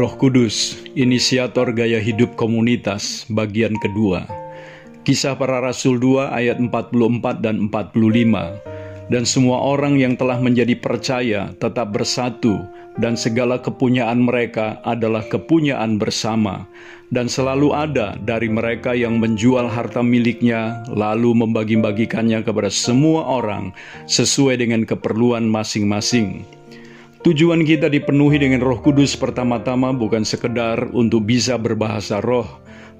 Roh Kudus, inisiator gaya hidup komunitas, bagian kedua. Kisah para Rasul 2 ayat 44 dan 45. Dan semua orang yang telah menjadi percaya tetap bersatu dan segala kepunyaan mereka adalah kepunyaan bersama. Dan selalu ada dari mereka yang menjual harta miliknya lalu membagi-bagikannya kepada semua orang sesuai dengan keperluan masing-masing. Tujuan kita dipenuhi dengan Roh Kudus pertama-tama bukan sekedar untuk bisa berbahasa roh,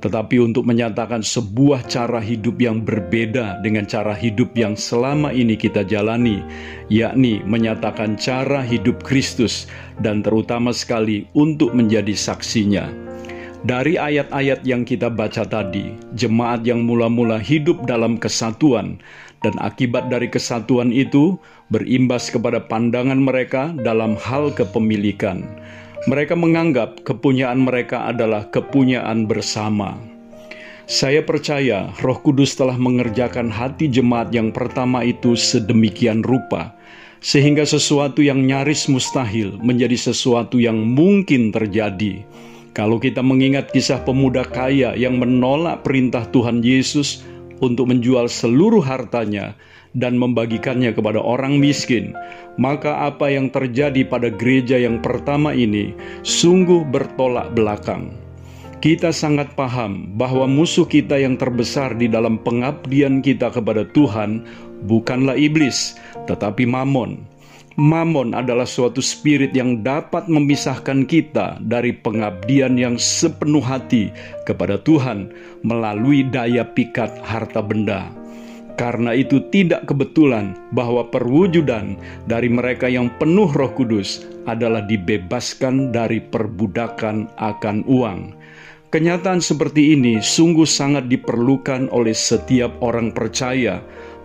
tetapi untuk menyatakan sebuah cara hidup yang berbeda dengan cara hidup yang selama ini kita jalani, yakni menyatakan cara hidup Kristus dan terutama sekali untuk menjadi saksinya. Dari ayat-ayat yang kita baca tadi, jemaat yang mula-mula hidup dalam kesatuan dan akibat dari kesatuan itu berimbas kepada pandangan mereka dalam hal kepemilikan. Mereka menganggap kepunyaan mereka adalah kepunyaan bersama. Saya percaya Roh Kudus telah mengerjakan hati jemaat yang pertama itu sedemikian rupa, sehingga sesuatu yang nyaris mustahil menjadi sesuatu yang mungkin terjadi. Kalau kita mengingat kisah pemuda kaya yang menolak perintah Tuhan Yesus untuk menjual seluruh hartanya dan membagikannya kepada orang miskin, maka apa yang terjadi pada gereja yang pertama ini sungguh bertolak belakang. Kita sangat paham bahwa musuh kita yang terbesar di dalam pengabdian kita kepada Tuhan bukanlah iblis, tetapi Mamon. Mamon adalah suatu spirit yang dapat memisahkan kita dari pengabdian yang sepenuh hati kepada Tuhan melalui daya pikat harta benda. Karena itu, tidak kebetulan bahwa perwujudan dari mereka yang penuh Roh Kudus adalah dibebaskan dari perbudakan akan uang. Kenyataan seperti ini sungguh sangat diperlukan oleh setiap orang percaya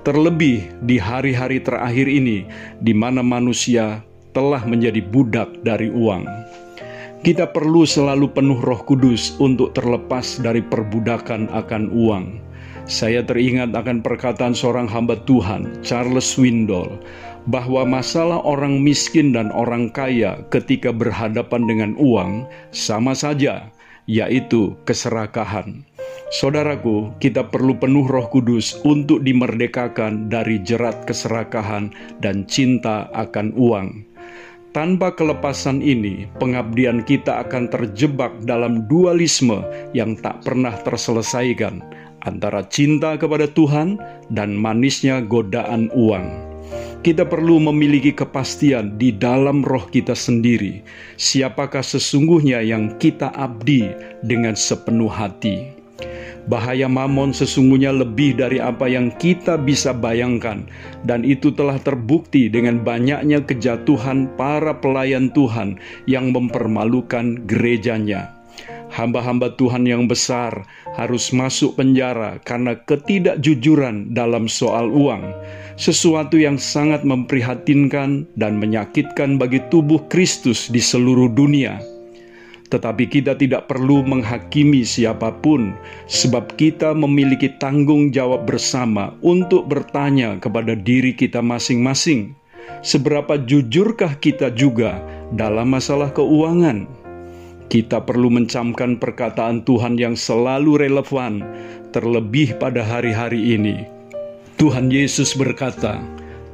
Terlebih di hari-hari terakhir ini, di mana manusia telah menjadi budak dari uang. Kita perlu selalu penuh Roh Kudus untuk terlepas dari perbudakan akan uang. Saya teringat akan perkataan seorang hamba Tuhan, Charles Swindoll, bahwa masalah orang miskin dan orang kaya ketika berhadapan dengan uang sama saja, yaitu keserakahan. Saudaraku, kita perlu penuh Roh Kudus untuk dimerdekakan dari jerat keserakahan dan cinta akan uang. Tanpa kelepasan ini, pengabdian kita akan terjebak dalam dualisme yang tak pernah terselesaikan antara cinta kepada Tuhan dan manisnya godaan uang. Kita perlu memiliki kepastian di dalam roh kita sendiri, siapakah sesungguhnya yang kita abdi dengan sepenuh hati. Bahaya mamon sesungguhnya lebih dari apa yang kita bisa bayangkan, dan itu telah terbukti dengan banyaknya kejatuhan para pelayan Tuhan yang mempermalukan gerejanya. Hamba-hamba Tuhan yang besar harus masuk penjara karena ketidakjujuran dalam soal uang, sesuatu yang sangat memprihatinkan dan menyakitkan bagi tubuh Kristus di seluruh dunia. Tetapi kita tidak perlu menghakimi siapa pun, sebab kita memiliki tanggung jawab bersama untuk bertanya kepada diri kita masing-masing, seberapa jujurkah kita juga dalam masalah keuangan. Kita perlu mencamkan perkataan Tuhan yang selalu relevan, terlebih pada hari-hari ini. Tuhan Yesus berkata,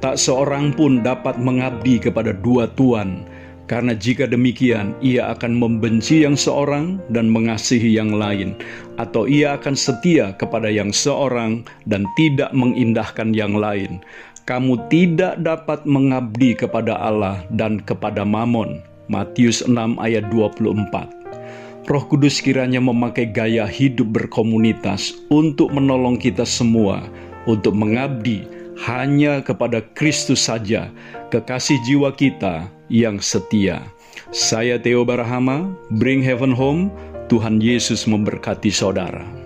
"Tak seorang pun dapat mengabdi kepada dua tuan." Karena jika demikian, ia akan membenci yang seorang dan mengasihi yang lain, atau ia akan setia kepada yang seorang dan tidak mengindahkan yang lain. Kamu tidak dapat mengabdi kepada Allah dan kepada Mamon. Matius 6 ayat 24. Roh Kudus kiranya memakai gaya hidup berkomunitas untuk menolong kita semua untuk mengabdi hanya kepada Kristus saja, kekasih jiwa kita yang setia. Saya Theo Barahama, Bring Heaven Home, Tuhan Yesus memberkati saudara.